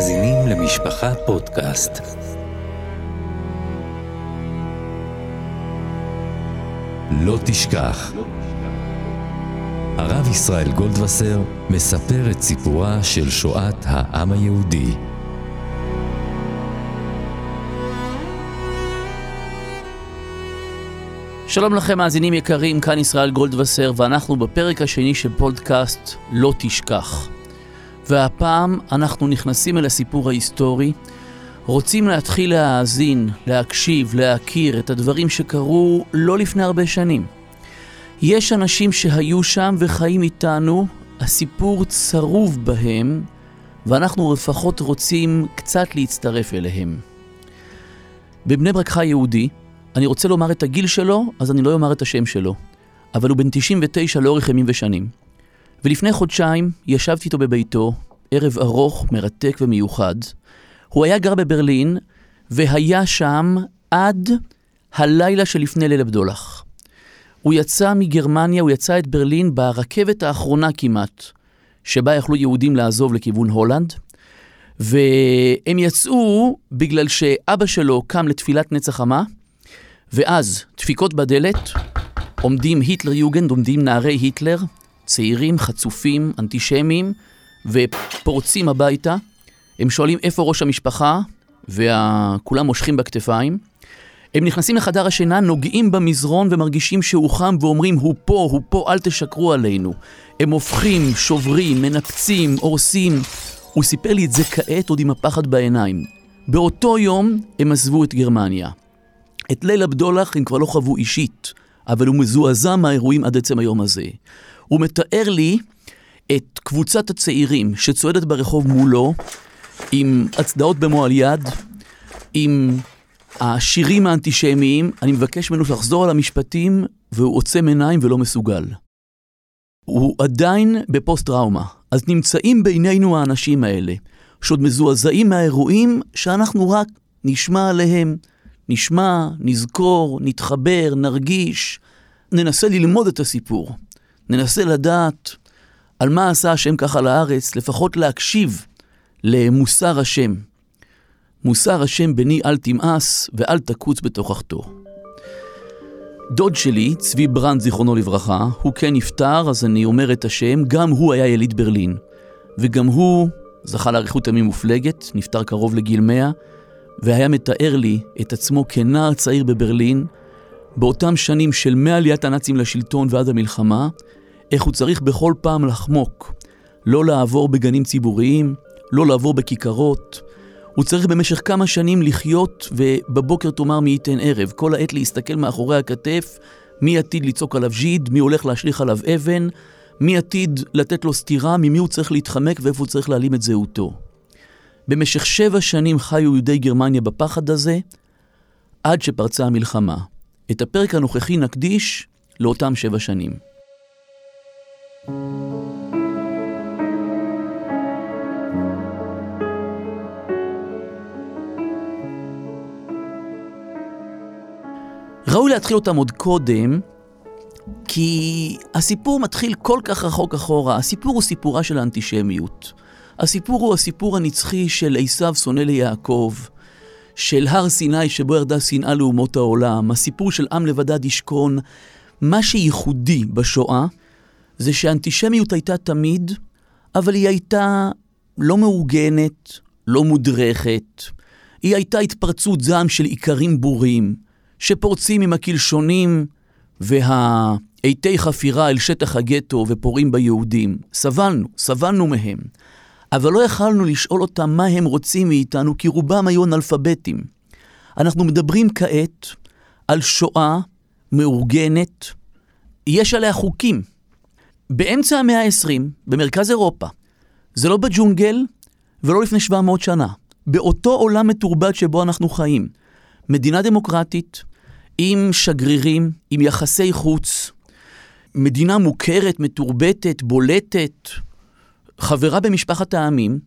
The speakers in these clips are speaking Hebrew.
מאזינים למשפחה פודקאסט. לא תשכח. הרב ישראל גולדווסר מספר את סיפורה של שואת העם היהודי. שלום לכם מאזינים יקרים, כאן ישראל גולדווסר, ואנחנו בפרק השני של פודקאסט לא תשכח. והפעם אנחנו נכנסים אל הסיפור ההיסטורי, רוצים להתחיל להאזין, להקשיב, להכיר את הדברים שקרו לא לפני הרבה שנים. יש אנשים שהיו שם וחיים איתנו, הסיפור צרוב בהם, ואנחנו לפחות רוצים קצת להצטרף אליהם. בבני ברק חי יהודי, אני רוצה לומר את הגיל שלו, אז אני לא אומר את השם שלו. אבל הוא בן 99 לאורך ימים ושנים. ולפני חודשיים ישבתי איתו בביתו, ערב ארוך, מרתק ומיוחד. הוא היה גר בברלין, והיה שם עד הלילה שלפני ליל הבדולח. הוא יצא מגרמניה, הוא יצא את ברלין ברכבת האחרונה כמעט, שבה יכלו יהודים לעזוב לכיוון הולנד, והם יצאו בגלל שאבא שלו קם לתפילת נצח חמה, ואז דפיקות בדלת, עומדים היטלר יוגנד, עומדים נערי היטלר, צעירים, חצופים, אנטישמים, ופורצים הביתה. הם שואלים איפה ראש המשפחה, וכולם מושכים בכתפיים. הם נכנסים לחדר השינה, נוגעים במזרון ומרגישים שהוא חם ואומרים, הוא פה, הוא פה, אל תשקרו עלינו. הם הופכים, שוברים, מנפצים, הורסים. הוא סיפר לי את זה כעת עוד עם הפחד בעיניים. באותו יום הם עזבו את גרמניה. את ליל הבדולח הם כבר לא חוו אישית, אבל הוא מזועזע מהאירועים עד עצם היום הזה. הוא מתאר לי את קבוצת הצעירים שצועדת ברחוב מולו, עם הצדעות במועל יד, עם השירים האנטישמיים, אני מבקש ממנו לחזור על המשפטים, והוא עוצם עיניים ולא מסוגל. הוא עדיין בפוסט-טראומה, אז נמצאים בינינו האנשים האלה, שעוד מזועזעים מהאירועים שאנחנו רק נשמע עליהם, נשמע, נזכור, נתחבר, נרגיש, ננסה ללמוד את הסיפור. ננסה לדעת על מה עשה השם ככה לארץ, לפחות להקשיב למוסר השם. מוסר השם בני אל תמאס ואל תקוץ בתוכחתו. דוד שלי, צבי ברנד, זיכרונו לברכה, הוא כן נפטר, אז אני אומר את השם, גם הוא היה יליד ברלין. וגם הוא זכה לאריכות ימים מופלגת, נפטר קרוב לגיל 100, והיה מתאר לי את עצמו כנער צעיר בברלין, באותם שנים של מעליית הנאצים לשלטון ועד המלחמה, איך הוא צריך בכל פעם לחמוק, לא לעבור בגנים ציבוריים, לא לעבור בכיכרות. הוא צריך במשך כמה שנים לחיות, ובבוקר תאמר מי ייתן ערב. כל העת להסתכל מאחורי הכתף, מי עתיד לצעוק עליו ז'יד, מי הולך להשליך עליו אבן, מי עתיד לתת לו סטירה, ממי הוא צריך להתחמק ואיפה הוא צריך להעלים את זהותו. במשך שבע שנים חיו יהודי גרמניה בפחד הזה, עד שפרצה המלחמה. את הפרק הנוכחי נקדיש לאותם שבע שנים. להתחיל אותם עוד קודם, כי הסיפור מתחיל כל כך רחוק אחורה. הסיפור הוא סיפורה של האנטישמיות. הסיפור הוא הסיפור הנצחי של עשיו שונא ליעקב, של הר סיני שבו ירדה שנאה לאומות העולם, הסיפור של עם לבדד ישכון. מה שייחודי בשואה זה שאנטישמיות הייתה תמיד, אבל היא הייתה לא מאורגנת, לא מודרכת. היא הייתה התפרצות זעם של עיקרים בורים, שפורצים עם הקלשונים והעיתי חפירה אל שטח הגטו ופורעים ביהודים. סבלנו, סבלנו מהם. אבל לא יכלנו לשאול אותם מה הם רוצים מאיתנו, כי רובם היו אנאלפביתים. אנחנו מדברים כעת על שואה מאורגנת, יש עליה חוקים. באמצע המאה ה-20, במרכז אירופה, זה לא בג'ונגל ולא לפני 700 שנה. באותו עולם מתורבת שבו אנחנו חיים. מדינה דמוקרטית, עם שגרירים, עם יחסי חוץ, מדינה מוכרת, מתורבתת, בולטת, חברה במשפחת העמים,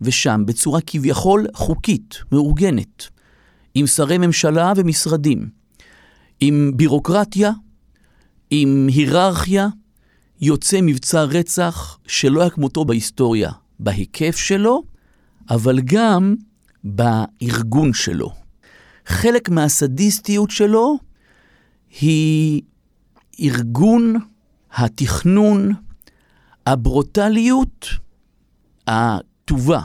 ושם, בצורה כביכול חוקית, מאורגנת, עם שרי ממשלה ומשרדים, עם בירוקרטיה, עם היררכיה, יוצא מבצע רצח שלא היה כמותו בהיסטוריה, בהיקף שלו, אבל גם בארגון שלו. חלק מהסדיסטיות שלו היא ארגון, התכנון, הברוטליות הטובה,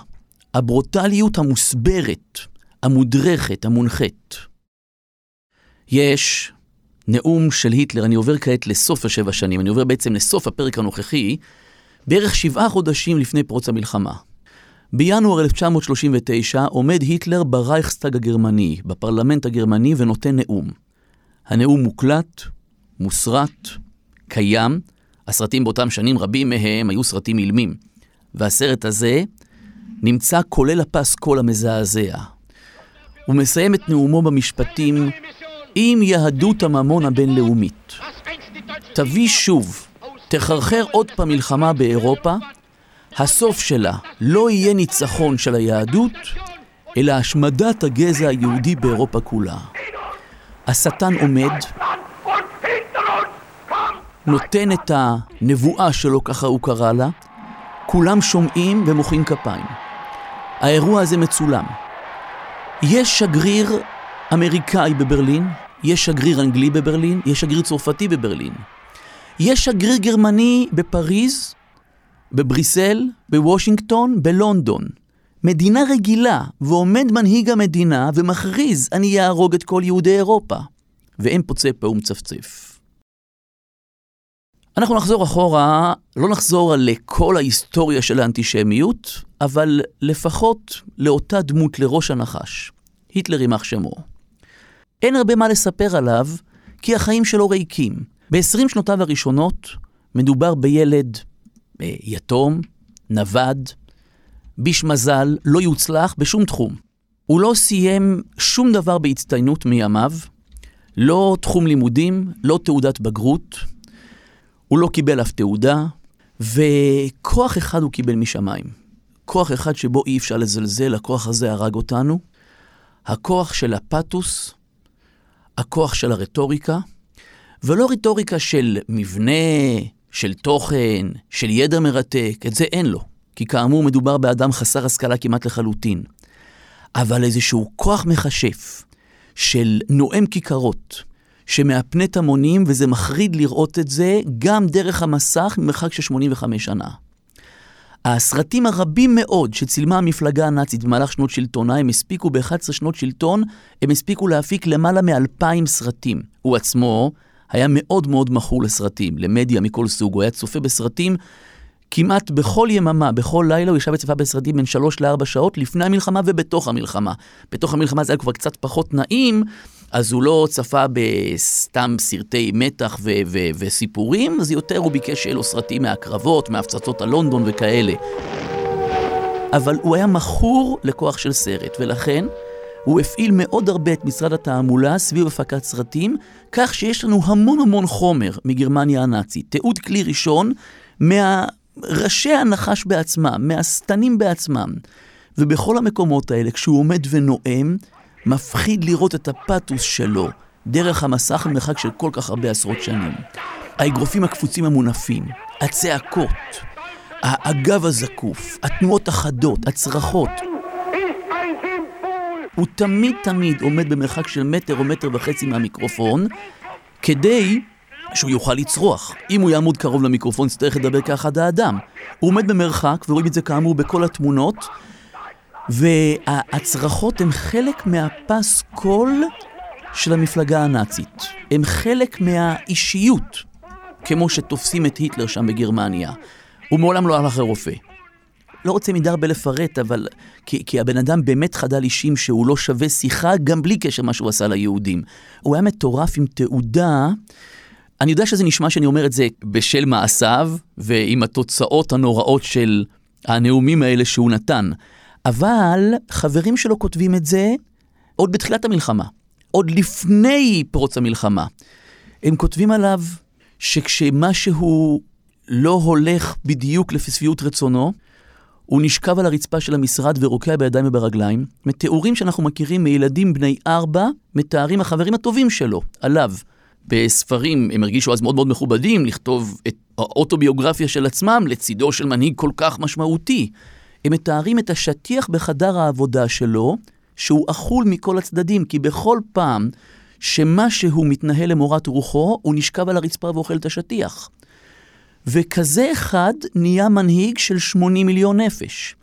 הברוטליות המוסברת, המודרכת, המונחית. יש נאום של היטלר, אני עובר כעת לסוף השבע שנים, אני עובר בעצם לסוף הפרק הנוכחי, בערך שבעה חודשים לפני פרוץ המלחמה. בינואר 1939 עומד היטלר ברייכסטאג הגרמני, בפרלמנט הגרמני, ונותן נאום. הנאום מוקלט, מוסרט, קיים. הסרטים באותם שנים, רבים מהם היו סרטים אילמים. והסרט הזה נמצא כולל הפסקול המזעזע. הוא מסיים את נאומו במשפטים עם יהדות הממון הבינלאומית. תביא שוב, תחרחר עוד פעם מלחמה באירופה, הסוף שלה לא יהיה ניצחון של היהדות, אלא השמדת הגזע היהודי באירופה כולה. השטן עומד, נותן את הנבואה שלו, ככה הוא קרא לה, כולם שומעים ומוחאים כפיים. האירוע הזה מצולם. יש שגריר אמריקאי בברלין, יש שגריר אנגלי בברלין, יש שגריר צרפתי בברלין. יש שגריר גרמני בפריז, בבריסל, בוושינגטון, בלונדון. מדינה רגילה, ועומד מנהיג המדינה ומכריז, אני אהרוג את כל יהודי אירופה. ואין פוצה פה ומצפצף. אנחנו נחזור אחורה, לא נחזור לכל ההיסטוריה של האנטישמיות, אבל לפחות לאותה דמות לראש הנחש, היטלר יימח שמו. אין הרבה מה לספר עליו, כי החיים שלו ריקים. ב-20 שנותיו הראשונות מדובר בילד יתום, נווד, ביש מזל, לא יוצלח בשום תחום. הוא לא סיים שום דבר בהצטיינות מימיו, לא תחום לימודים, לא תעודת בגרות, הוא לא קיבל אף תעודה, וכוח אחד הוא קיבל משמיים. כוח אחד שבו אי אפשר לזלזל, הכוח הזה הרג אותנו. הכוח של הפתוס, הכוח של הרטוריקה, ולא רטוריקה של מבנה, של תוכן, של ידע מרתק, את זה אין לו. כי כאמור מדובר באדם חסר השכלה כמעט לחלוטין. אבל איזשהו כוח מכשף של נואם כיכרות, שמהפנט המונים, וזה מחריד לראות את זה גם דרך המסך ממרחק של 85 שנה. הסרטים הרבים מאוד שצילמה המפלגה הנאצית במהלך שנות שלטונה, הם הספיקו ב-11 שנות שלטון, הם הספיקו להפיק למעלה מ-2,000 סרטים. הוא עצמו היה מאוד מאוד מכור לסרטים, למדיה מכל סוג, הוא היה צופה בסרטים כמעט בכל יממה, בכל לילה הוא ישב וצפה בסרטים בין 3 ל-4 שעות לפני המלחמה ובתוך המלחמה. בתוך המלחמה זה היה כבר קצת פחות נעים, אז הוא לא צפה בסתם סרטי מתח ו- ו- וסיפורים, אז יותר הוא ביקש שיהיה לו סרטים מהקרבות, מהפצצות הלונדון וכאלה. אבל הוא היה מכור לכוח של סרט, ולכן הוא הפעיל מאוד הרבה את משרד התעמולה סביב הפקת סרטים, כך שיש לנו המון המון חומר מגרמניה הנאצית. תיעוד כלי ראשון מהראשי הנחש בעצמם, מהשטנים בעצמם. ובכל המקומות האלה, כשהוא עומד ונואם, מפחיד לראות את הפתוס שלו דרך המסך במרחק של כל כך הרבה עשרות שנים. האגרופים הקפוצים המונפים, הצעקות, הגב הזקוף, התנועות החדות, הצרחות. הוא תמיד תמיד עומד במרחק של מטר או מטר וחצי מהמיקרופון, כדי שהוא יוכל לצרוח. אם הוא יעמוד קרוב למיקרופון, יצטרך לדבר כאחד האדם. הוא עומד במרחק, ורואים את זה כאמור בכל התמונות, והצרחות הן חלק מהפס קול של המפלגה הנאצית. הם חלק מהאישיות, כמו שתופסים את היטלר שם בגרמניה. הוא מעולם לא הלך לרופא. לא רוצה מדי הרבה לפרט, אבל... כי, כי הבן אדם באמת חדל אישים שהוא לא שווה שיחה, גם בלי קשר מה שהוא עשה ליהודים. הוא היה מטורף עם תעודה. אני יודע שזה נשמע שאני אומר את זה בשל מעשיו, ועם התוצאות הנוראות של הנאומים האלה שהוא נתן. אבל חברים שלו כותבים את זה עוד בתחילת המלחמה, עוד לפני פרוץ המלחמה. הם כותבים עליו שכשמשהו לא הולך בדיוק לפי שביעות רצונו, הוא נשכב על הרצפה של המשרד ורוקע בידיים וברגליים. מתיאורים שאנחנו מכירים מילדים בני ארבע, מתארים החברים הטובים שלו, עליו. בספרים הם הרגישו אז מאוד מאוד מכובדים לכתוב את האוטוביוגרפיה של עצמם לצידו של מנהיג כל כך משמעותי. הם מתארים את השטיח בחדר העבודה שלו, שהוא אכול מכל הצדדים, כי בכל פעם שמשהו מתנהל למורת רוחו, הוא נשכב על הרצפה ואוכל את השטיח. וכזה אחד נהיה מנהיג של 80 מיליון נפש.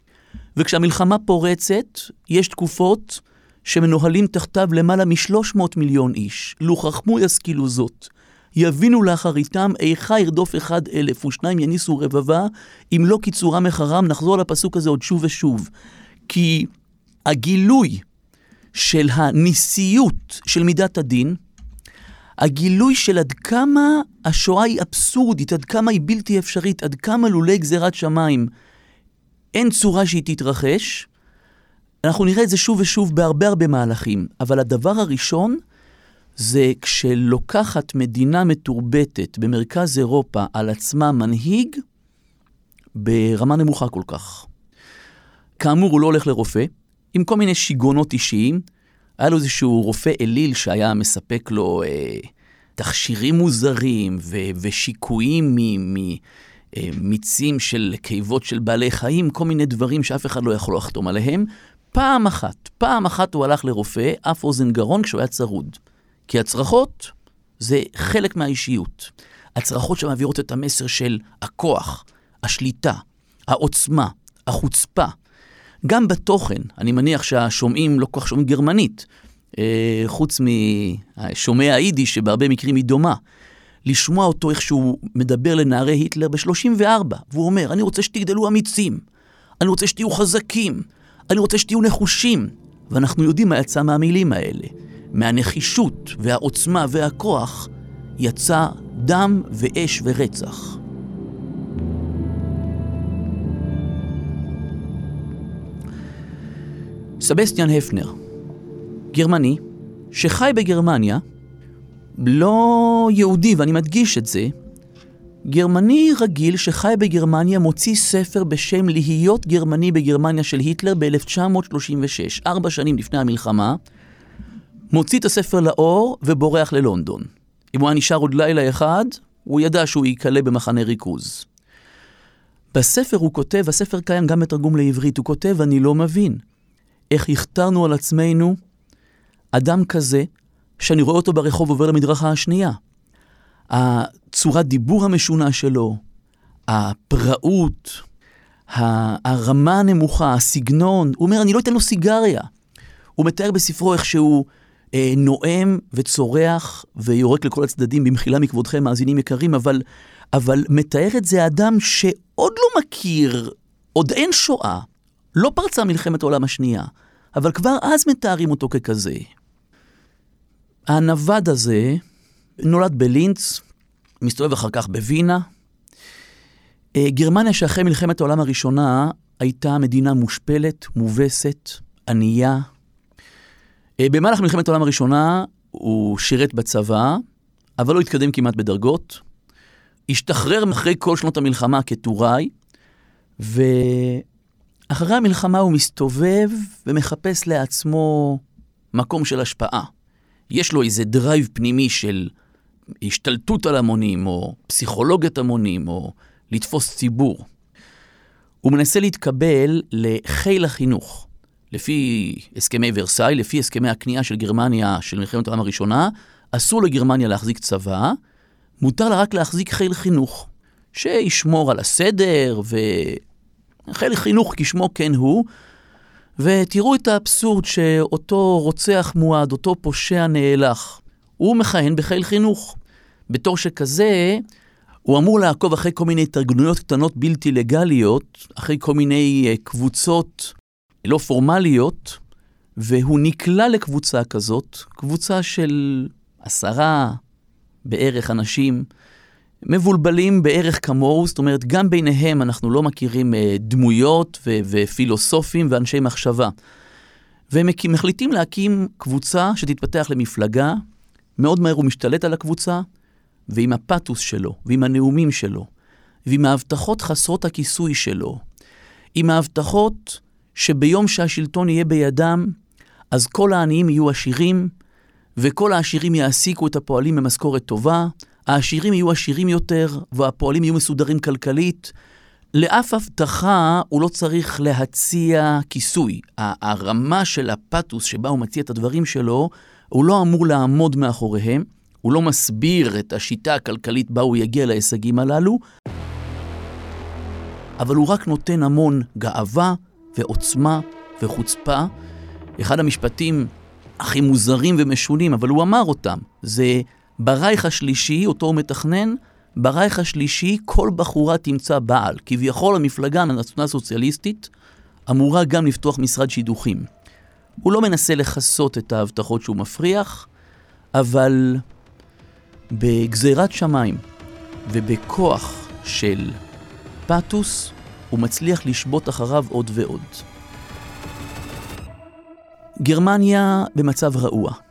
וכשהמלחמה פורצת, יש תקופות שמנוהלים תחתיו למעלה מ-300 מיליון איש. לו חכמו ישכילו זאת. יבינו לאחריתם איכה ירדוף אחד אלף ושניים יניסו רבבה, אם לא קיצורם מחרם, נחזור לפסוק הזה עוד שוב ושוב. כי הגילוי של הניסיות של מידת הדין, הגילוי של עד כמה השואה היא אבסורדית, עד כמה היא בלתי אפשרית, עד כמה לולי גזירת שמיים אין צורה שהיא תתרחש, אנחנו נראה את זה שוב ושוב בהרבה הרבה מהלכים, אבל הדבר הראשון זה כשלוקחת מדינה מתורבתת במרכז אירופה על עצמה מנהיג ברמה נמוכה כל כך. כאמור, הוא לא הולך לרופא, עם כל מיני שיגעונות אישיים. היה לו איזשהו רופא אליל שהיה מספק לו אה, תכשירים מוזרים ו- ושיקויים ממיצים אה, של קיבות של בעלי חיים, כל מיני דברים שאף אחד לא יכול לחתום עליהם. פעם אחת, פעם אחת הוא הלך לרופא, אף אוזן גרון, כשהוא היה צרוד. כי הצרחות זה חלק מהאישיות. הצרחות שמעבירות את המסר של הכוח, השליטה, העוצמה, החוצפה. גם בתוכן, אני מניח שהשומעים לא כל כך שומעים גרמנית, אה, חוץ משומע היידיש, שבהרבה מקרים היא דומה. לשמוע אותו איך שהוא מדבר לנערי היטלר ב-34, והוא אומר, אני רוצה שתגדלו אמיצים, אני רוצה שתהיו חזקים, אני רוצה שתהיו נחושים. ואנחנו יודעים מה יצא מהמילים האלה. מהנחישות והעוצמה והכוח יצא דם ואש ורצח. סבסטיאן הפנר, גרמני, שחי בגרמניה, לא יהודי, ואני מדגיש את זה, גרמני רגיל שחי בגרמניה מוציא ספר בשם להיות גרמני בגרמניה של היטלר ב-1936, ארבע שנים לפני המלחמה, מוציא את הספר לאור ובורח ללונדון. אם הוא היה נשאר עוד לילה אחד, הוא ידע שהוא ייקלע במחנה ריכוז. בספר הוא כותב, הספר קיים גם בתרגום לעברית, הוא כותב, אני לא מבין איך הכתרנו על עצמנו אדם כזה, שאני רואה אותו ברחוב עובר למדרכה השנייה. הצורת דיבור המשונה שלו, הפראות, הרמה הנמוכה, הסגנון, הוא אומר, אני לא אתן לו סיגריה. הוא מתאר בספרו איך שהוא אה, נואם וצורח ויורק לכל הצדדים, במחילה מכבודכם, מאזינים יקרים, אבל, אבל מתאר את זה אדם שעוד לא מכיר, עוד אין שואה, לא פרצה מלחמת העולם השנייה, אבל כבר אז מתארים אותו ככזה. הנווד הזה נולד בלינץ, מסתובב אחר כך בווינה. אה, גרמניה שאחרי מלחמת העולם הראשונה הייתה מדינה מושפלת, מובסת, ענייה, אה, במהלך מלחמת העולם הראשונה הוא שירת בצבא, אבל לא התקדם כמעט בדרגות. השתחרר אחרי כל שנות המלחמה כטוראי, ואחרי המלחמה הוא מסתובב ומחפש לעצמו מקום של השפעה. יש לו איזה drive פנימי של השתלטות על המונים, או פסיכולוגיית המונים, או לתפוס ציבור. הוא מנסה להתקבל לחיל החינוך. לפי הסכמי ורסאי, לפי הסכמי הכניעה של גרמניה של מלחמת העולם הראשונה, אסור לגרמניה להחזיק צבא, מותר לה רק להחזיק חיל חינוך, שישמור על הסדר, וחיל חינוך כשמו כן הוא. ותראו את האבסורד שאותו רוצח מועד, אותו פושע נאלח, הוא מכהן בחיל חינוך. בתור שכזה, הוא אמור לעקוב אחרי כל מיני התארגנויות קטנות בלתי לגליות, אחרי כל מיני אה, קבוצות לא פורמליות, והוא נקלע לקבוצה כזאת, קבוצה של עשרה בערך אנשים, מבולבלים בערך כמוהו, זאת אומרת, גם ביניהם אנחנו לא מכירים אה, דמויות ו- ופילוסופים ואנשי מחשבה. והם מחליטים להקים קבוצה שתתפתח למפלגה, מאוד מהר הוא משתלט על הקבוצה, ועם הפתוס שלו, ועם הנאומים שלו, ועם ההבטחות חסרות הכיסוי שלו, עם ההבטחות שביום שהשלטון יהיה בידם, אז כל העניים יהיו עשירים, וכל העשירים יעסיקו את הפועלים במשכורת טובה, העשירים יהיו עשירים יותר, והפועלים יהיו מסודרים כלכלית, לאף הבטחה הוא לא צריך להציע כיסוי. הרמה של הפתוס שבה הוא מציע את הדברים שלו, הוא לא אמור לעמוד מאחוריהם, הוא לא מסביר את השיטה הכלכלית בה הוא יגיע להישגים הללו, אבל הוא רק נותן המון גאווה ועוצמה וחוצפה. אחד המשפטים הכי מוזרים ומשונים, אבל הוא אמר אותם, זה ברייך השלישי, אותו הוא מתכנן, ברייך השלישי כל בחורה תמצא בעל. כביכול המפלגה הנצונה הסוציאליסטית אמורה גם לפתוח משרד שידוכים. הוא לא מנסה לכסות את ההבטחות שהוא מפריח, אבל בגזירת שמיים ובכוח של פתוס, הוא מצליח לשבות אחריו עוד ועוד. גרמניה במצב רעוע.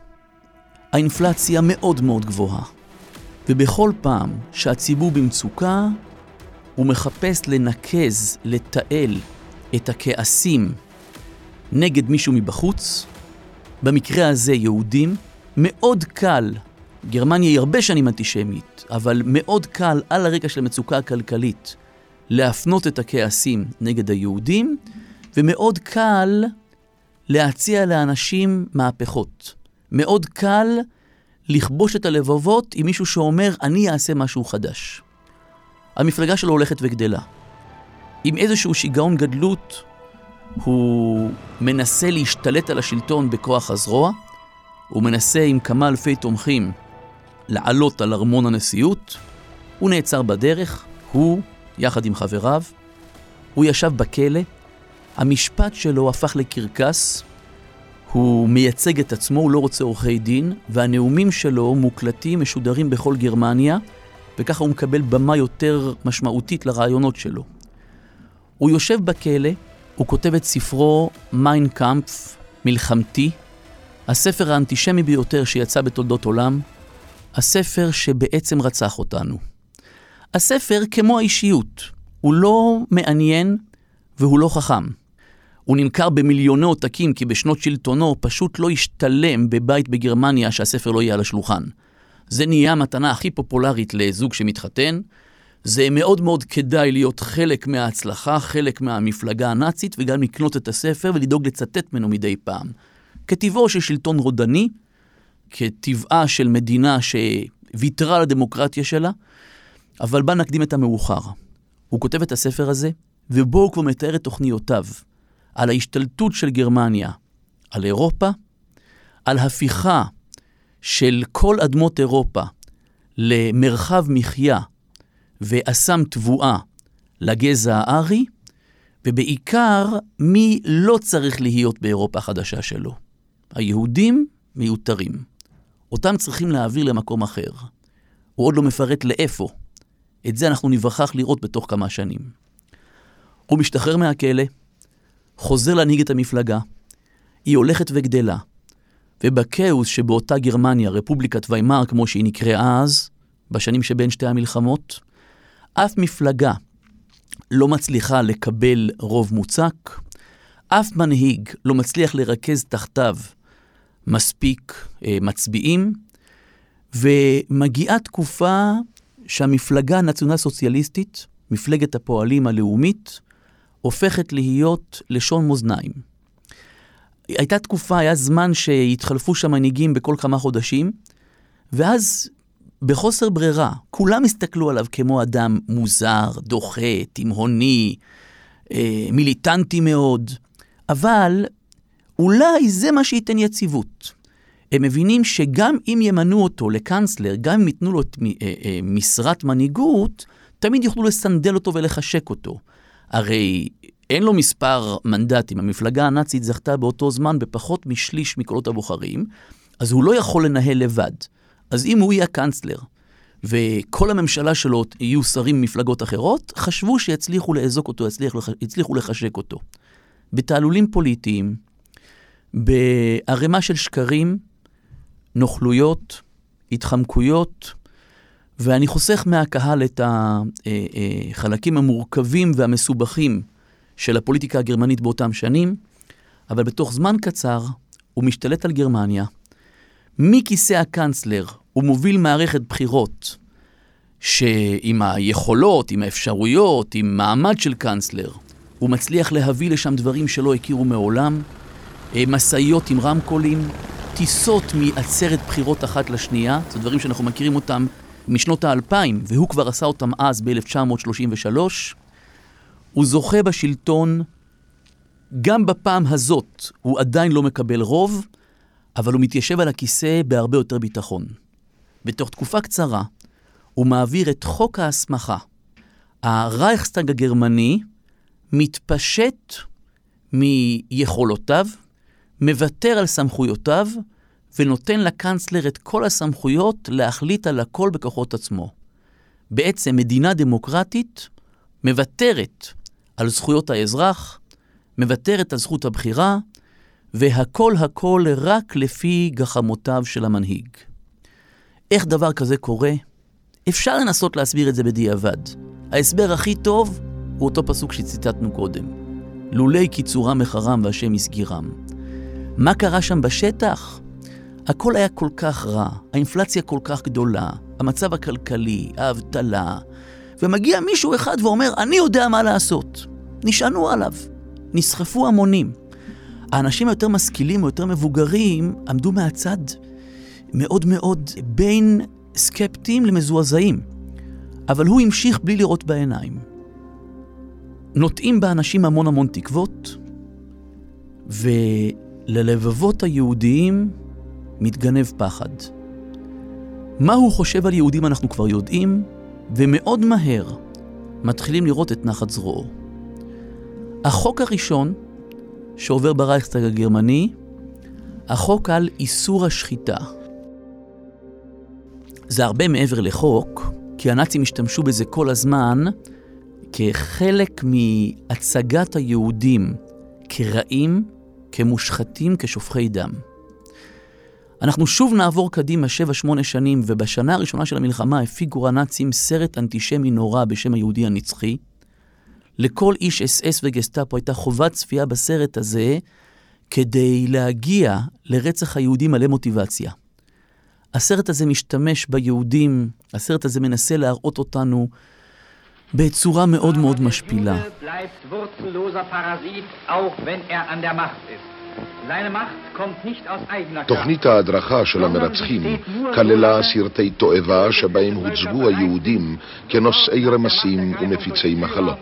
האינפלציה מאוד מאוד גבוהה. ובכל פעם שהציבור במצוקה, הוא מחפש לנקז, לתעל את הכעסים נגד מישהו מבחוץ, במקרה הזה יהודים, מאוד קל, גרמניה היא הרבה שנים אנטישמית, אבל מאוד קל על הרקע של המצוקה הכלכלית להפנות את הכעסים נגד היהודים, ומאוד קל להציע לאנשים מהפכות. מאוד קל לכבוש את הלבבות עם מישהו שאומר, אני אעשה משהו חדש. המפלגה שלו הולכת וגדלה. עם איזשהו שיגעון גדלות, הוא מנסה להשתלט על השלטון בכוח הזרוע, הוא מנסה עם כמה אלפי תומכים לעלות על ארמון הנשיאות, הוא נעצר בדרך, הוא, יחד עם חבריו, הוא ישב בכלא, המשפט שלו הפך לקרקס, הוא מייצג את עצמו, הוא לא רוצה עורכי דין, והנאומים שלו מוקלטים, משודרים בכל גרמניה, וככה הוא מקבל במה יותר משמעותית לרעיונות שלו. הוא יושב בכלא, הוא כותב את ספרו מיינקאמפף, מלחמתי, הספר האנטישמי ביותר שיצא בתולדות עולם, הספר שבעצם רצח אותנו. הספר כמו האישיות, הוא לא מעניין והוא לא חכם. הוא נמכר במיליוני עותקים כי בשנות שלטונו פשוט לא השתלם בבית בגרמניה שהספר לא יהיה על השולחן. זה נהיה המתנה הכי פופולרית לזוג שמתחתן. זה מאוד מאוד כדאי להיות חלק מההצלחה, חלק מהמפלגה הנאצית, וגם לקנות את הספר ולדאוג לצטט ממנו מדי פעם. כטבעו של שלטון רודני, כטבעה של מדינה שוויתרה על הדמוקרטיה שלה, אבל בה נקדים את המאוחר. הוא כותב את הספר הזה, ובו הוא כבר מתאר את תוכניותיו. על ההשתלטות של גרמניה על אירופה, על הפיכה של כל אדמות אירופה למרחב מחיה ואסם תבואה לגזע הארי, ובעיקר מי לא צריך להיות באירופה החדשה שלו. היהודים מיותרים. אותם צריכים להעביר למקום אחר. הוא עוד לא מפרט לאיפה. את זה אנחנו נבחח לראות בתוך כמה שנים. הוא משתחרר מהכלא, חוזר להנהיג את המפלגה, היא הולכת וגדלה, ובכאוס שבאותה גרמניה, רפובליקת ויימאר כמו שהיא נקראה אז, בשנים שבין שתי המלחמות, אף מפלגה לא מצליחה לקבל רוב מוצק, אף מנהיג לא מצליח לרכז תחתיו מספיק אה, מצביעים, ומגיעה תקופה שהמפלגה הנציונל סוציאליסטית, מפלגת הפועלים הלאומית, הופכת להיות לשון מאזניים. הייתה תקופה, היה זמן שהתחלפו שם מנהיגים בכל כמה חודשים, ואז בחוסר ברירה, כולם הסתכלו עליו כמו אדם מוזר, דוחה, תימהוני, אה, מיליטנטי מאוד, אבל אולי זה מה שייתן יציבות. הם מבינים שגם אם ימנו אותו לקאנצלר, גם אם ייתנו לו את אה, אה, משרת מנהיגות, תמיד יוכלו לסנדל אותו ולחשק אותו. הרי אין לו מספר מנדטים, המפלגה הנאצית זכתה באותו זמן בפחות משליש מקולות הבוחרים, אז הוא לא יכול לנהל לבד. אז אם הוא יהיה הקאנצלר, וכל הממשלה שלו יהיו שרים ממפלגות אחרות, חשבו שיצליחו לאזוק אותו, יצליחו, יצליחו לחשק אותו. בתעלולים פוליטיים, בערימה של שקרים, נוכלויות, התחמקויות, ואני חוסך מהקהל את החלקים אה, אה, המורכבים והמסובכים של הפוליטיקה הגרמנית באותם שנים, אבל בתוך זמן קצר הוא משתלט על גרמניה. מכיסא הקאנצלר הוא מוביל מערכת בחירות שעם היכולות, עם האפשרויות, עם מעמד של קאנצלר, הוא מצליח להביא לשם דברים שלא הכירו מעולם, אה, משאיות עם רמקולים, טיסות מעצרת בחירות אחת לשנייה, זה דברים שאנחנו מכירים אותם משנות האלפיים, והוא כבר עשה אותם אז ב-1933. הוא זוכה בשלטון, גם בפעם הזאת הוא עדיין לא מקבל רוב, אבל הוא מתיישב על הכיסא בהרבה יותר ביטחון. בתוך תקופה קצרה, הוא מעביר את חוק ההסמכה. הרייכסטאג הגרמני מתפשט מיכולותיו, מוותר על סמכויותיו, ונותן לקאנצלר את כל הסמכויות להחליט על הכל בכוחות עצמו. בעצם מדינה דמוקרטית מוותרת על זכויות האזרח, מוותרת על זכות הבחירה, והכל הכל רק לפי גחמותיו של המנהיג. איך דבר כזה קורה? אפשר לנסות להסביר את זה בדיעבד. ההסבר הכי טוב הוא אותו פסוק שציטטנו קודם. לולי קיצורם מחרם והשם יסגירם. מה קרה שם בשטח? הכל היה כל כך רע, האינפלציה כל כך גדולה, המצב הכלכלי, האבטלה, ומגיע מישהו אחד ואומר, אני יודע מה לעשות. נשענו עליו, נסחפו המונים. האנשים היותר משכילים, היותר מבוגרים, עמדו מהצד מאוד מאוד בין סקפטיים למזועזעים. אבל הוא המשיך בלי לראות בעיניים. נוטעים באנשים המון המון תקוות, וללבבות היהודיים מתגנב פחד. מה הוא חושב על יהודים אנחנו כבר יודעים, ומאוד מהר מתחילים לראות את נחת זרועו. החוק הראשון שעובר ברייכסטאג הגרמני, החוק על איסור השחיטה. זה הרבה מעבר לחוק, כי הנאצים השתמשו בזה כל הזמן כחלק מהצגת היהודים כרעים, כמושחתים, כשופכי דם. אנחנו שוב נעבור קדימה 7-8 שנים, ובשנה הראשונה של המלחמה הפיקו הנאצים סרט אנטישמי נורא בשם היהודי הנצחי. לכל איש אס אס וגסטאפו הייתה חובת צפייה בסרט הזה כדי להגיע לרצח היהודים מלא מוטיבציה. הסרט הזה משתמש ביהודים, הסרט הזה מנסה להראות אותנו בצורה מאוד מאוד משפילה. תוכנית ההדרכה של המרצחים כללה סרטי תועבה שבהם הוצגו היהודים כנושאי רמסים ומפיצי מחלות.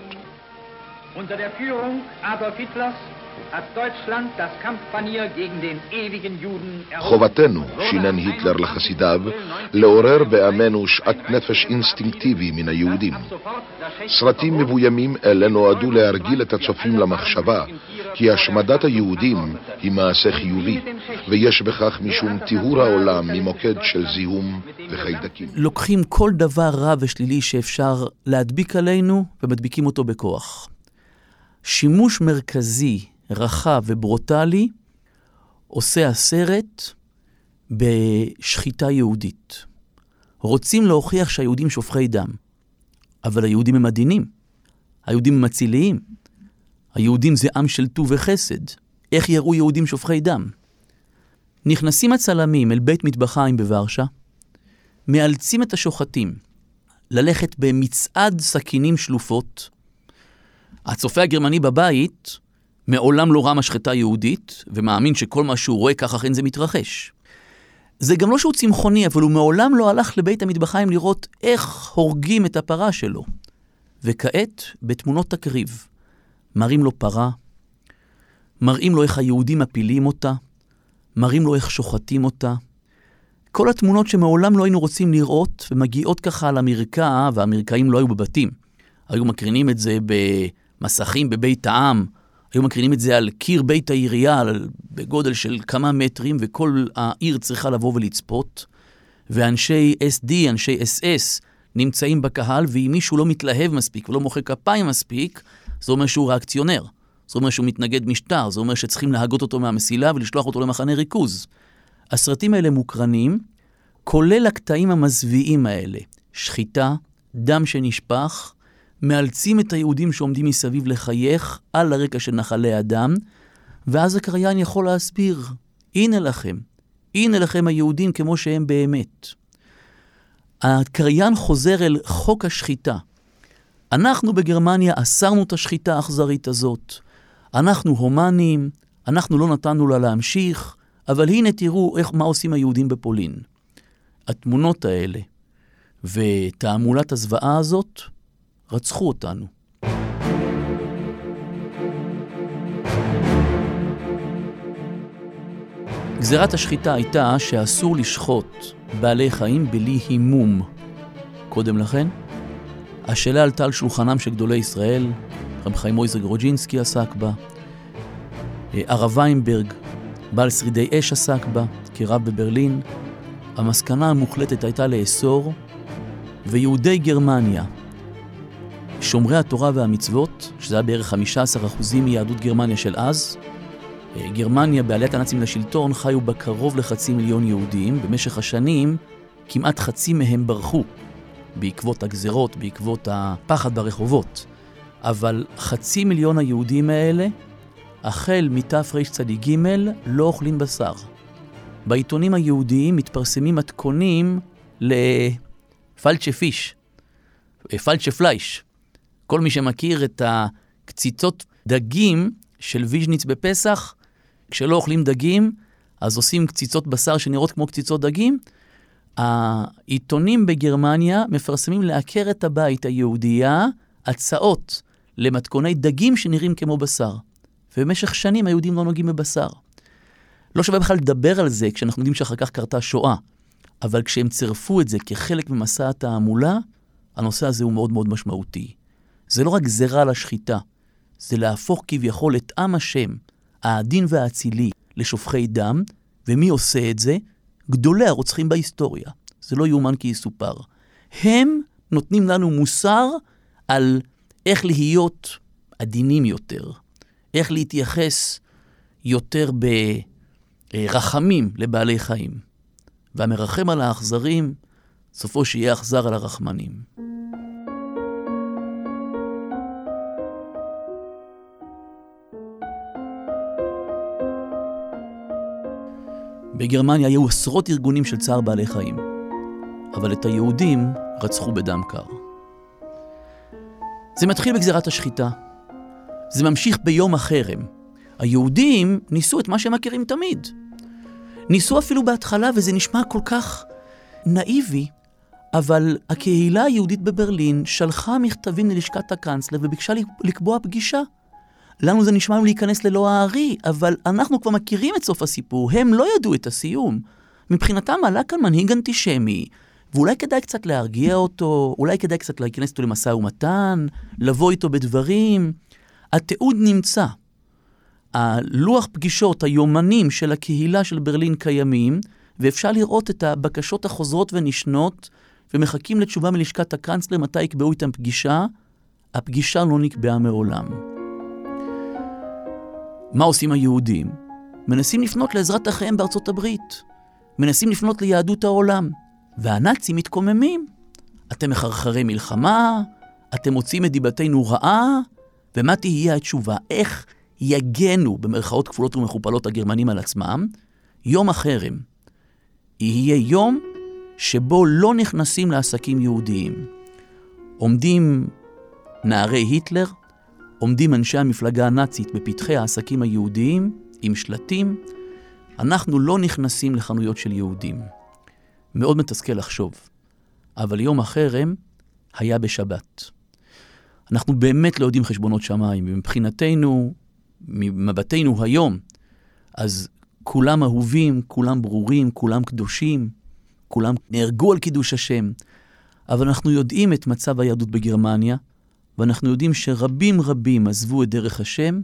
חובתנו, שינן היטלר לחסידיו, לעורר בעמנו שאט נפש אינסטינקטיבי מן היהודים. סרטים מבוימים אלה נועדו להרגיל את הצופים למחשבה כי השמדת היהודים היא מעשה חיובי, ויש בכך משום טיהור העולם ממוקד של זיהום וחיידקים. לוקחים כל דבר רע ושלילי שאפשר להדביק עלינו ומדביקים אותו בכוח. שימוש מרכזי, רחב וברוטלי עושה הסרט בשחיטה יהודית. רוצים להוכיח שהיהודים שופכי דם, אבל היהודים הם עדינים, היהודים הם אציליים, היהודים זה עם של טוב וחסד. איך יראו יהודים שופכי דם? נכנסים הצלמים אל בית מטבחיים בוורשה, מאלצים את השוחטים ללכת במצעד סכינים שלופות, הצופה הגרמני בבית מעולם לא ראה משחטה יהודית, ומאמין שכל מה שהוא רואה כך אכן זה מתרחש. זה גם לא שהוא צמחוני, אבל הוא מעולם לא הלך לבית המטבחיים לראות איך הורגים את הפרה שלו. וכעת, בתמונות תקריב, מראים לו פרה, מראים לו איך היהודים מפילים אותה, מראים לו איך שוחטים אותה. כל התמונות שמעולם לא היינו רוצים לראות, ומגיעות ככה על המרקע, והמרקעים לא היו בבתים. היו מקרינים את זה ב... מסכים בבית העם, היו מקרינים את זה על קיר בית העירייה בגודל של כמה מטרים, וכל העיר צריכה לבוא ולצפות. ואנשי SD, אנשי SS, נמצאים בקהל, ואם מישהו לא מתלהב מספיק ולא מוחא כפיים מספיק, זה אומר שהוא ריאקציונר. זה אומר שהוא מתנגד משטר, זה אומר שצריכים להגות אותו מהמסילה ולשלוח אותו למחנה ריכוז. הסרטים האלה מוקרנים, כולל הקטעים המזוויעים האלה. שחיטה, דם שנשפך, מאלצים את היהודים שעומדים מסביב לחייך על הרקע של נחלי אדם, ואז הקריין יכול להסביר, הנה לכם, הנה לכם היהודים כמו שהם באמת. הקריין חוזר אל חוק השחיטה. אנחנו בגרמניה אסרנו את השחיטה האכזרית הזאת. אנחנו הומניים, אנחנו לא נתנו לה להמשיך, אבל הנה תראו איך, מה עושים היהודים בפולין. התמונות האלה ותעמולת הזוועה הזאת רצחו אותנו. גזירת השחיטה הייתה שאסור לשחוט בעלי חיים בלי הימום. קודם לכן, השאלה עלתה על שולחנם של גדולי ישראל, רב חיים מויזר גרוג'ינסקי עסק בה, אה, הרב ויינברג, בעל שרידי אש עסק בה, כרב בברלין. המסקנה המוחלטת הייתה לאסור, ויהודי גרמניה, שומרי התורה והמצוות, שזה היה בערך 15% מיהדות גרמניה של אז, אה, גרמניה בעליית הנאצים לשלטון חיו בה קרוב לחצי מיליון יהודים. במשך השנים כמעט חצי מהם ברחו בעקבות הגזרות, בעקבות הפחד ברחובות. אבל חצי מיליון היהודים האלה, החל מתרצ"ג, לא אוכלים בשר. בעיתונים היהודיים מתפרסמים מתכונים לפלצ'ה פיש, פלצ'ה פלייש. כל מי שמכיר את הקציצות דגים של ויז'ניץ בפסח, כשלא אוכלים דגים, אז עושים קציצות בשר שנראות כמו קציצות דגים. העיתונים בגרמניה מפרסמים לעקרת הבית היהודייה הצעות למתכוני דגים שנראים כמו בשר. ובמשך שנים היהודים לא נוגעים בבשר. לא שווה בכלל לדבר על זה כשאנחנו יודעים שאחר כך קרתה שואה, אבל כשהם צירפו את זה כחלק ממסע התעמולה, הנושא הזה הוא מאוד מאוד משמעותי. זה לא רק גזירה על השחיטה, זה להפוך כביכול את עם השם, העדין והאצילי, לשופכי דם, ומי עושה את זה? גדולי הרוצחים בהיסטוריה. זה לא יאומן כי יסופר. הם נותנים לנו מוסר על איך להיות עדינים יותר, איך להתייחס יותר ברחמים לבעלי חיים. והמרחם על האכזרים, סופו שיהיה אכזר על הרחמנים. בגרמניה היו עשרות ארגונים של צער בעלי חיים, אבל את היהודים רצחו בדם קר. זה מתחיל בגזירת השחיטה. זה ממשיך ביום החרם. היהודים ניסו את מה שהם מכירים תמיד. ניסו אפילו בהתחלה, וזה נשמע כל כך נאיבי, אבל הקהילה היהודית בברלין שלחה מכתבים ללשכת הקאנצלר וביקשה לקבוע פגישה. לנו זה נשמע להיכנס ללא הארי, אבל אנחנו כבר מכירים את סוף הסיפור, הם לא ידעו את הסיום. מבחינתם עלה כאן מנהיג אנטישמי, ואולי כדאי קצת להרגיע אותו, אולי כדאי קצת להיכנס איתו למשא ומתן, לבוא איתו בדברים. התיעוד נמצא. הלוח פגישות, היומנים של הקהילה של ברלין קיימים, ואפשר לראות את הבקשות החוזרות ונשנות, ומחכים לתשובה מלשכת הקאנצלר מתי יקבעו איתם פגישה. הפגישה לא נקבעה מעולם. מה עושים היהודים? מנסים לפנות לעזרת אחיהם בארצות הברית. מנסים לפנות ליהדות העולם. והנאצים מתקוממים. אתם מחרחרי מלחמה, אתם מוצאים את דיבתנו רעה, ומה תהיה התשובה? איך יגנו, במרכאות כפולות ומכופלות, הגרמנים על עצמם? יום החרם. יהיה יום שבו לא נכנסים לעסקים יהודיים. עומדים נערי היטלר, עומדים אנשי המפלגה הנאצית בפתחי העסקים היהודיים עם שלטים, אנחנו לא נכנסים לחנויות של יהודים. מאוד מתסכל לחשוב, אבל יום החרם היה בשבת. אנחנו באמת לא יודעים חשבונות שמיים, ומבחינתנו, ממבטנו היום, אז כולם אהובים, כולם ברורים, כולם קדושים, כולם נהרגו על קידוש השם, אבל אנחנו יודעים את מצב היהדות בגרמניה, ואנחנו יודעים שרבים רבים עזבו את דרך השם,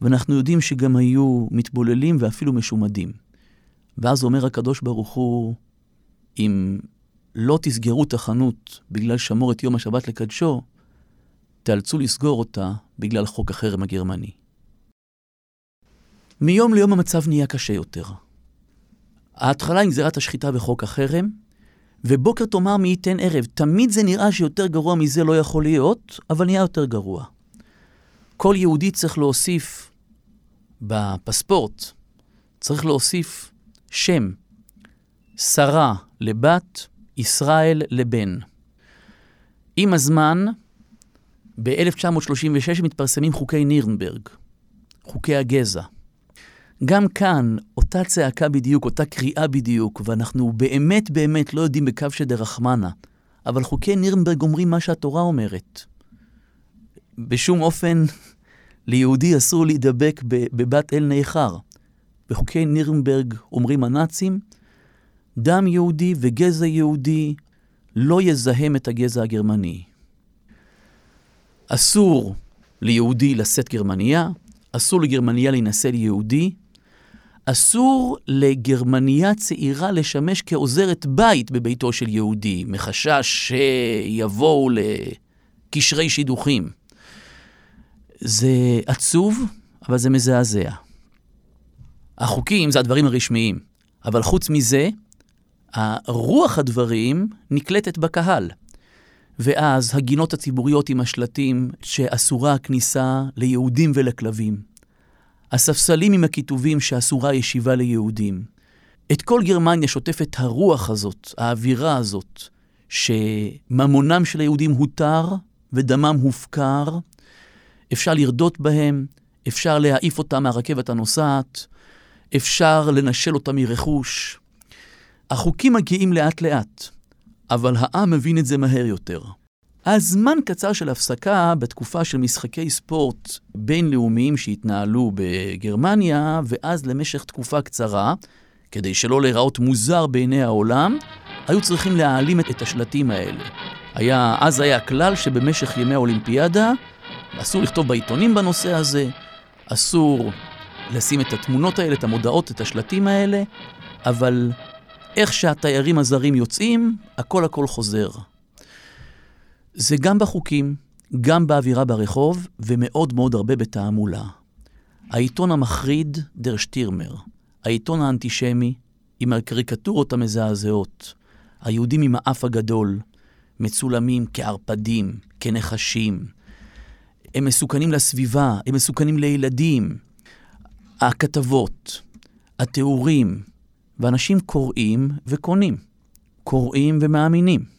ואנחנו יודעים שגם היו מתבוללים ואפילו משומדים. ואז אומר הקדוש ברוך הוא, אם לא תסגרו את החנות בגלל שמור את יום השבת לקדשו, תיאלצו לסגור אותה בגלל חוק החרם הגרמני. מיום ליום המצב נהיה קשה יותר. ההתחלה עם גזירת השחיטה וחוק החרם, ובוקר תאמר מי ייתן ערב. תמיד זה נראה שיותר גרוע מזה לא יכול להיות, אבל נהיה יותר גרוע. כל יהודי צריך להוסיף בפספורט, צריך להוסיף שם, שרה לבת, ישראל לבן. עם הזמן, ב-1936 מתפרסמים חוקי נירנברג, חוקי הגזע. גם כאן, אותה צעקה בדיוק, אותה קריאה בדיוק, ואנחנו באמת באמת לא יודעים בקו שדרחמנה, אבל חוקי נירנברג אומרים מה שהתורה אומרת. בשום אופן ליהודי אסור להידבק בבת אל ניכר. בחוקי נירנברג אומרים הנאצים, דם יהודי וגזע יהודי לא יזהם את הגזע הגרמני. אסור ליהודי לשאת גרמניה, אסור לגרמניה להינשא ליהודי, אסור לגרמניה צעירה לשמש כעוזרת בית בביתו של יהודי, מחשש שיבואו לקשרי שידוכים. זה עצוב, אבל זה מזעזע. החוקים זה הדברים הרשמיים, אבל חוץ מזה, הרוח הדברים נקלטת בקהל. ואז הגינות הציבוריות עם השלטים שאסורה הכניסה ליהודים ולכלבים. הספסלים עם הכיתובים שאסורה ישיבה ליהודים. את כל גרמניה שוטפת הרוח הזאת, האווירה הזאת, שממונם של היהודים הותר ודמם הופקר, אפשר לרדות בהם, אפשר להעיף אותם מהרכבת הנוסעת, אפשר לנשל אותם מרכוש. החוקים מגיעים לאט-לאט, אבל העם מבין את זה מהר יותר. הזמן קצר של הפסקה בתקופה של משחקי ספורט בינלאומיים שהתנהלו בגרמניה, ואז למשך תקופה קצרה, כדי שלא להיראות מוזר בעיני העולם, היו צריכים להעלים את השלטים האלה. היה, אז היה כלל שבמשך ימי האולימפיאדה אסור לכתוב בעיתונים בנושא הזה, אסור לשים את התמונות האלה, את המודעות, את השלטים האלה, אבל איך שהתיירים הזרים יוצאים, הכל הכל חוזר. זה גם בחוקים, גם באווירה ברחוב, ומאוד מאוד הרבה בתעמולה. העיתון המחריד, דר שטירמר, העיתון האנטישמי, עם הקריקטורות המזעזעות, היהודים עם האף הגדול, מצולמים כערפדים, כנחשים. הם מסוכנים לסביבה, הם מסוכנים לילדים. הכתבות, התיאורים, ואנשים קוראים וקונים, קוראים ומאמינים.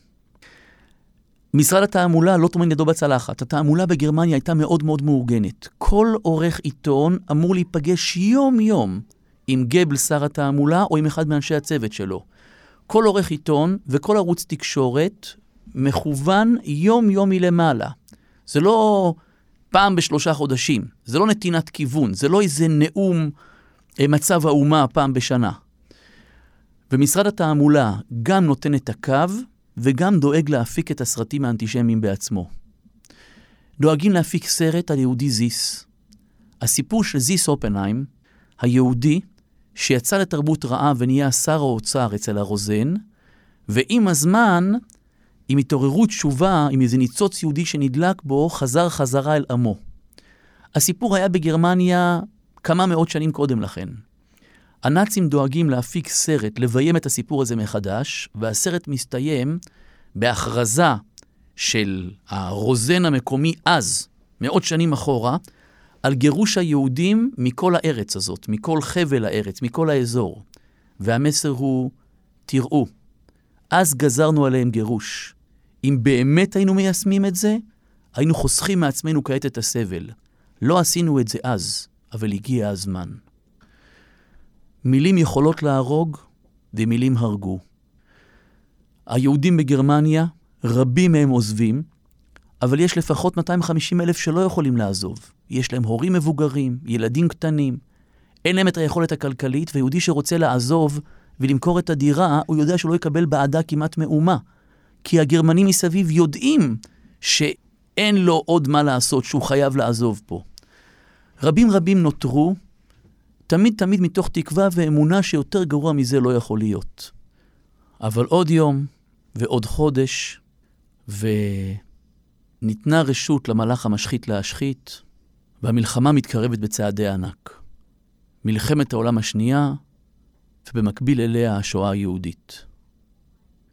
משרד התעמולה לא טומן ידו בצלחת. התעמולה בגרמניה הייתה מאוד מאוד מאורגנת. כל עורך עיתון אמור להיפגש יום-יום עם גבל שר התעמולה או עם אחד מאנשי הצוות שלו. כל עורך עיתון וכל ערוץ תקשורת מכוון יום-יום מלמעלה. זה לא פעם בשלושה חודשים, זה לא נתינת כיוון, זה לא איזה נאום אה, מצב האומה פעם בשנה. ומשרד התעמולה גם נותן את הקו וגם דואג להפיק את הסרטים האנטישמיים בעצמו. דואגים להפיק סרט על יהודי זיס. הסיפור של זיס אופנהיים, היהודי שיצא לתרבות רעה ונהיה שר האוצר אצל הרוזן, ועם הזמן, עם התעוררות תשובה, עם איזה ניצוץ יהודי שנדלק בו, חזר חזרה אל עמו. הסיפור היה בגרמניה כמה מאות שנים קודם לכן. הנאצים דואגים להפיק סרט, לביים את הסיפור הזה מחדש, והסרט מסתיים בהכרזה של הרוזן המקומי אז, מאות שנים אחורה, על גירוש היהודים מכל הארץ הזאת, מכל חבל הארץ, מכל האזור. והמסר הוא, תראו, אז גזרנו עליהם גירוש. אם באמת היינו מיישמים את זה, היינו חוסכים מעצמנו כעת את הסבל. לא עשינו את זה אז, אבל הגיע הזמן. מילים יכולות להרוג, ומילים הרגו. היהודים בגרמניה, רבים מהם עוזבים, אבל יש לפחות 250 אלף שלא יכולים לעזוב. יש להם הורים מבוגרים, ילדים קטנים, אין להם את היכולת הכלכלית, ויהודי שרוצה לעזוב ולמכור את הדירה, הוא יודע שהוא לא יקבל בעדה כמעט מאומה. כי הגרמנים מסביב יודעים שאין לו עוד מה לעשות, שהוא חייב לעזוב פה. רבים רבים נותרו, תמיד תמיד מתוך תקווה ואמונה שיותר גרוע מזה לא יכול להיות. אבל עוד יום ועוד חודש, וניתנה רשות למלאך המשחית להשחית, והמלחמה מתקרבת בצעדי ענק. מלחמת העולם השנייה, ובמקביל אליה השואה היהודית.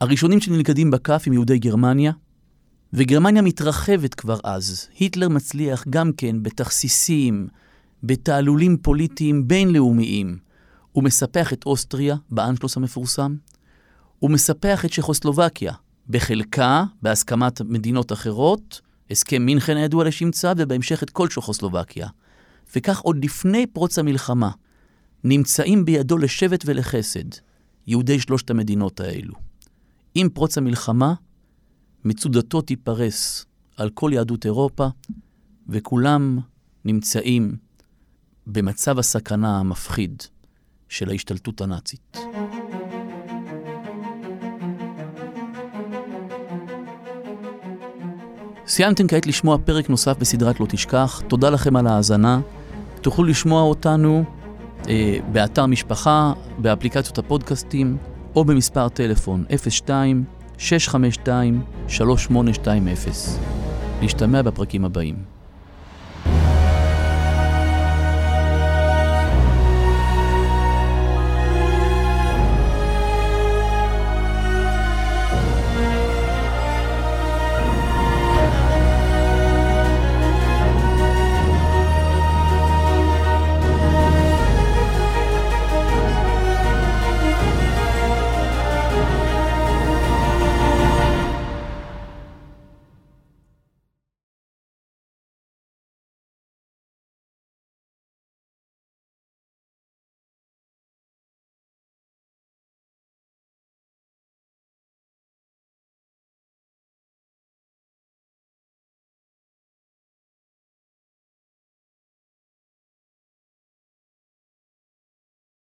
הראשונים שנלכדים בכף הם יהודי גרמניה, וגרמניה מתרחבת כבר אז. היטלר מצליח גם כן בתכסיסים, בתעלולים פוליטיים בינלאומיים. הוא מספח את אוסטריה, באנשלוס המפורסם. הוא מספח את צ'כוסלובקיה, בחלקה, בהסכמת מדינות אחרות, הסכם מינכן הידוע לשמצה, ובהמשך את כל צ'כוסלובקיה. וכך עוד לפני פרוץ המלחמה, נמצאים בידו לשבט ולחסד יהודי שלושת המדינות האלו. עם פרוץ המלחמה, מצודתו תיפרס על כל יהדות אירופה, וכולם נמצאים במצב הסכנה המפחיד של ההשתלטות הנאצית. סיימתם כעת לשמוע פרק נוסף בסדרת לא תשכח, תודה לכם על ההאזנה. תוכלו לשמוע אותנו אה, באתר משפחה, באפליקציות הפודקאסטים, או במספר טלפון 02-652-3820. להשתמע בפרקים הבאים.